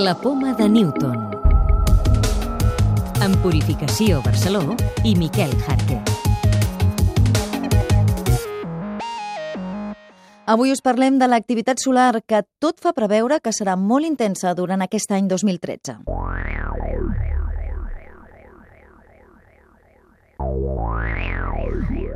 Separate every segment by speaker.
Speaker 1: La poma de Newton. En Purificació Barceló i Miquel Jarque.
Speaker 2: Avui us parlem de l'activitat solar que tot fa preveure que serà molt intensa durant aquest any 2013.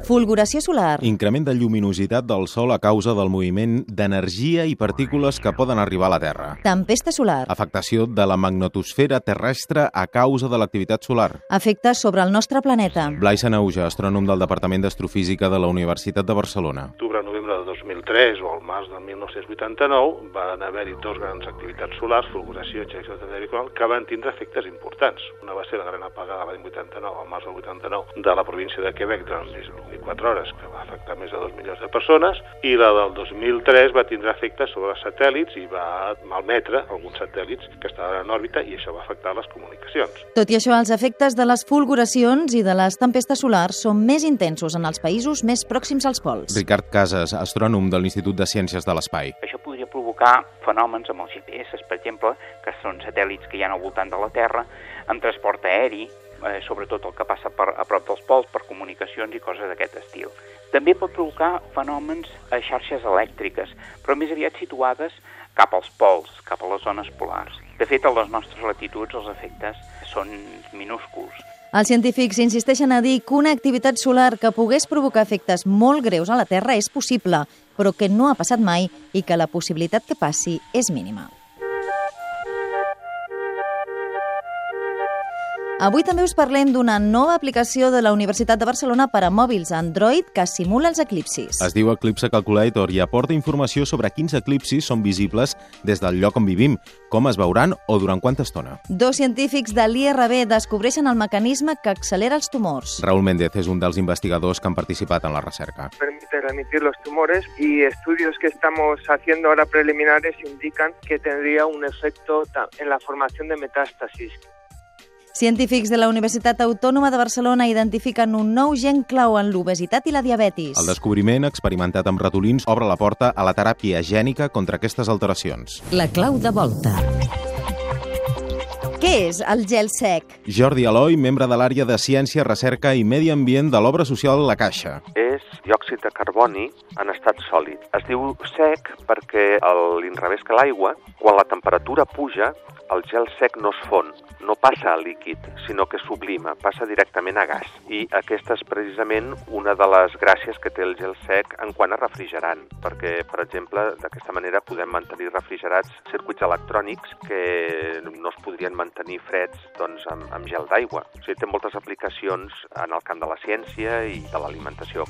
Speaker 2: Fulguració solar.
Speaker 3: Increment de lluminositat del Sol a causa del moviment d'energia i partícules que poden arribar a la Terra.
Speaker 2: Tempesta solar.
Speaker 3: Afectació de la magnetosfera terrestre a causa de l'activitat solar.
Speaker 2: Efectes sobre el nostre planeta.
Speaker 3: Blai Sanauja, astrònom del Departament d'Astrofísica de la Universitat de Barcelona.
Speaker 4: De 2003 o al març del 1989 van haver-hi dos grans activitats solars, fulguració i de tècnica, que van tindre efectes importants. Una va ser la gran apagada l'any 89, al març del 89, de la província de Quebec durant 24 hores, que va afectar més de 2 milions de persones, i la del 2003 va tindre efectes sobre satèl·lits i va malmetre alguns satèl·lits que estaven en òrbita i això va afectar les comunicacions.
Speaker 2: Tot i això, els efectes de les fulguracions i de les tempestes solars són més intensos en els països més pròxims als pols.
Speaker 3: Ricard Casas, astrònom de l'Institut de Ciències de l'Espai.
Speaker 5: Això podria provocar fenòmens amb els GPS, per exemple, que són satèl·lits que hi ha al voltant de la Terra, amb transport aeri, eh, sobretot el que passa per, a prop dels pols, per comunicacions i coses d'aquest estil. També pot provocar fenòmens a xarxes elèctriques, però més aviat situades cap als pols, cap a les zones polars. De fet, a les nostres latituds els efectes són minúsculs.
Speaker 2: Els científics insisteixen a dir que una activitat solar que pogués provocar efectes molt greus a la Terra és possible, però que no ha passat mai i que la possibilitat que passi és mínima. Avui també us parlem d'una nova aplicació de la Universitat de Barcelona per a mòbils Android que simula els eclipsis.
Speaker 3: Es diu Eclipse Calculator i aporta informació sobre quins eclipsis són visibles des del lloc on vivim, com es veuran o durant quanta estona.
Speaker 2: Dos científics de l'IRB descobreixen el mecanisme que accelera els tumors.
Speaker 3: Raúl Méndez és un dels investigadors que han participat en la recerca.
Speaker 6: Permite remitir los tumores y estudios que estamos haciendo ahora preliminares indican que tendría un efecto en la formación de metástasis.
Speaker 2: Científics de la Universitat Autònoma de Barcelona identifiquen un nou gen clau en l'obesitat i la diabetis.
Speaker 3: El descobriment, experimentat amb ratolins, obre la porta a la teràpia gènica contra aquestes alteracions.
Speaker 1: La clau de volta.
Speaker 2: Què és el gel sec?
Speaker 3: Jordi Aloi, membre de l'àrea de Ciència, Recerca i Medi Ambient de l'obra social La Caixa.
Speaker 7: És diòxid de carboni en estat sòlid. Es diu sec perquè a l'inrevés que l'aigua, quan la temperatura puja, el gel sec no es fon, no passa a líquid, sinó que sublima, passa directament a gas. I aquesta és precisament una de les gràcies que té el gel sec en quant a refrigerant, perquè, per exemple, d'aquesta manera podem mantenir refrigerats circuits electrònics que no es podrien mantenir freds doncs, amb, amb gel d'aigua. O sigui, té moltes aplicacions en el camp de la ciència i de l'alimentació.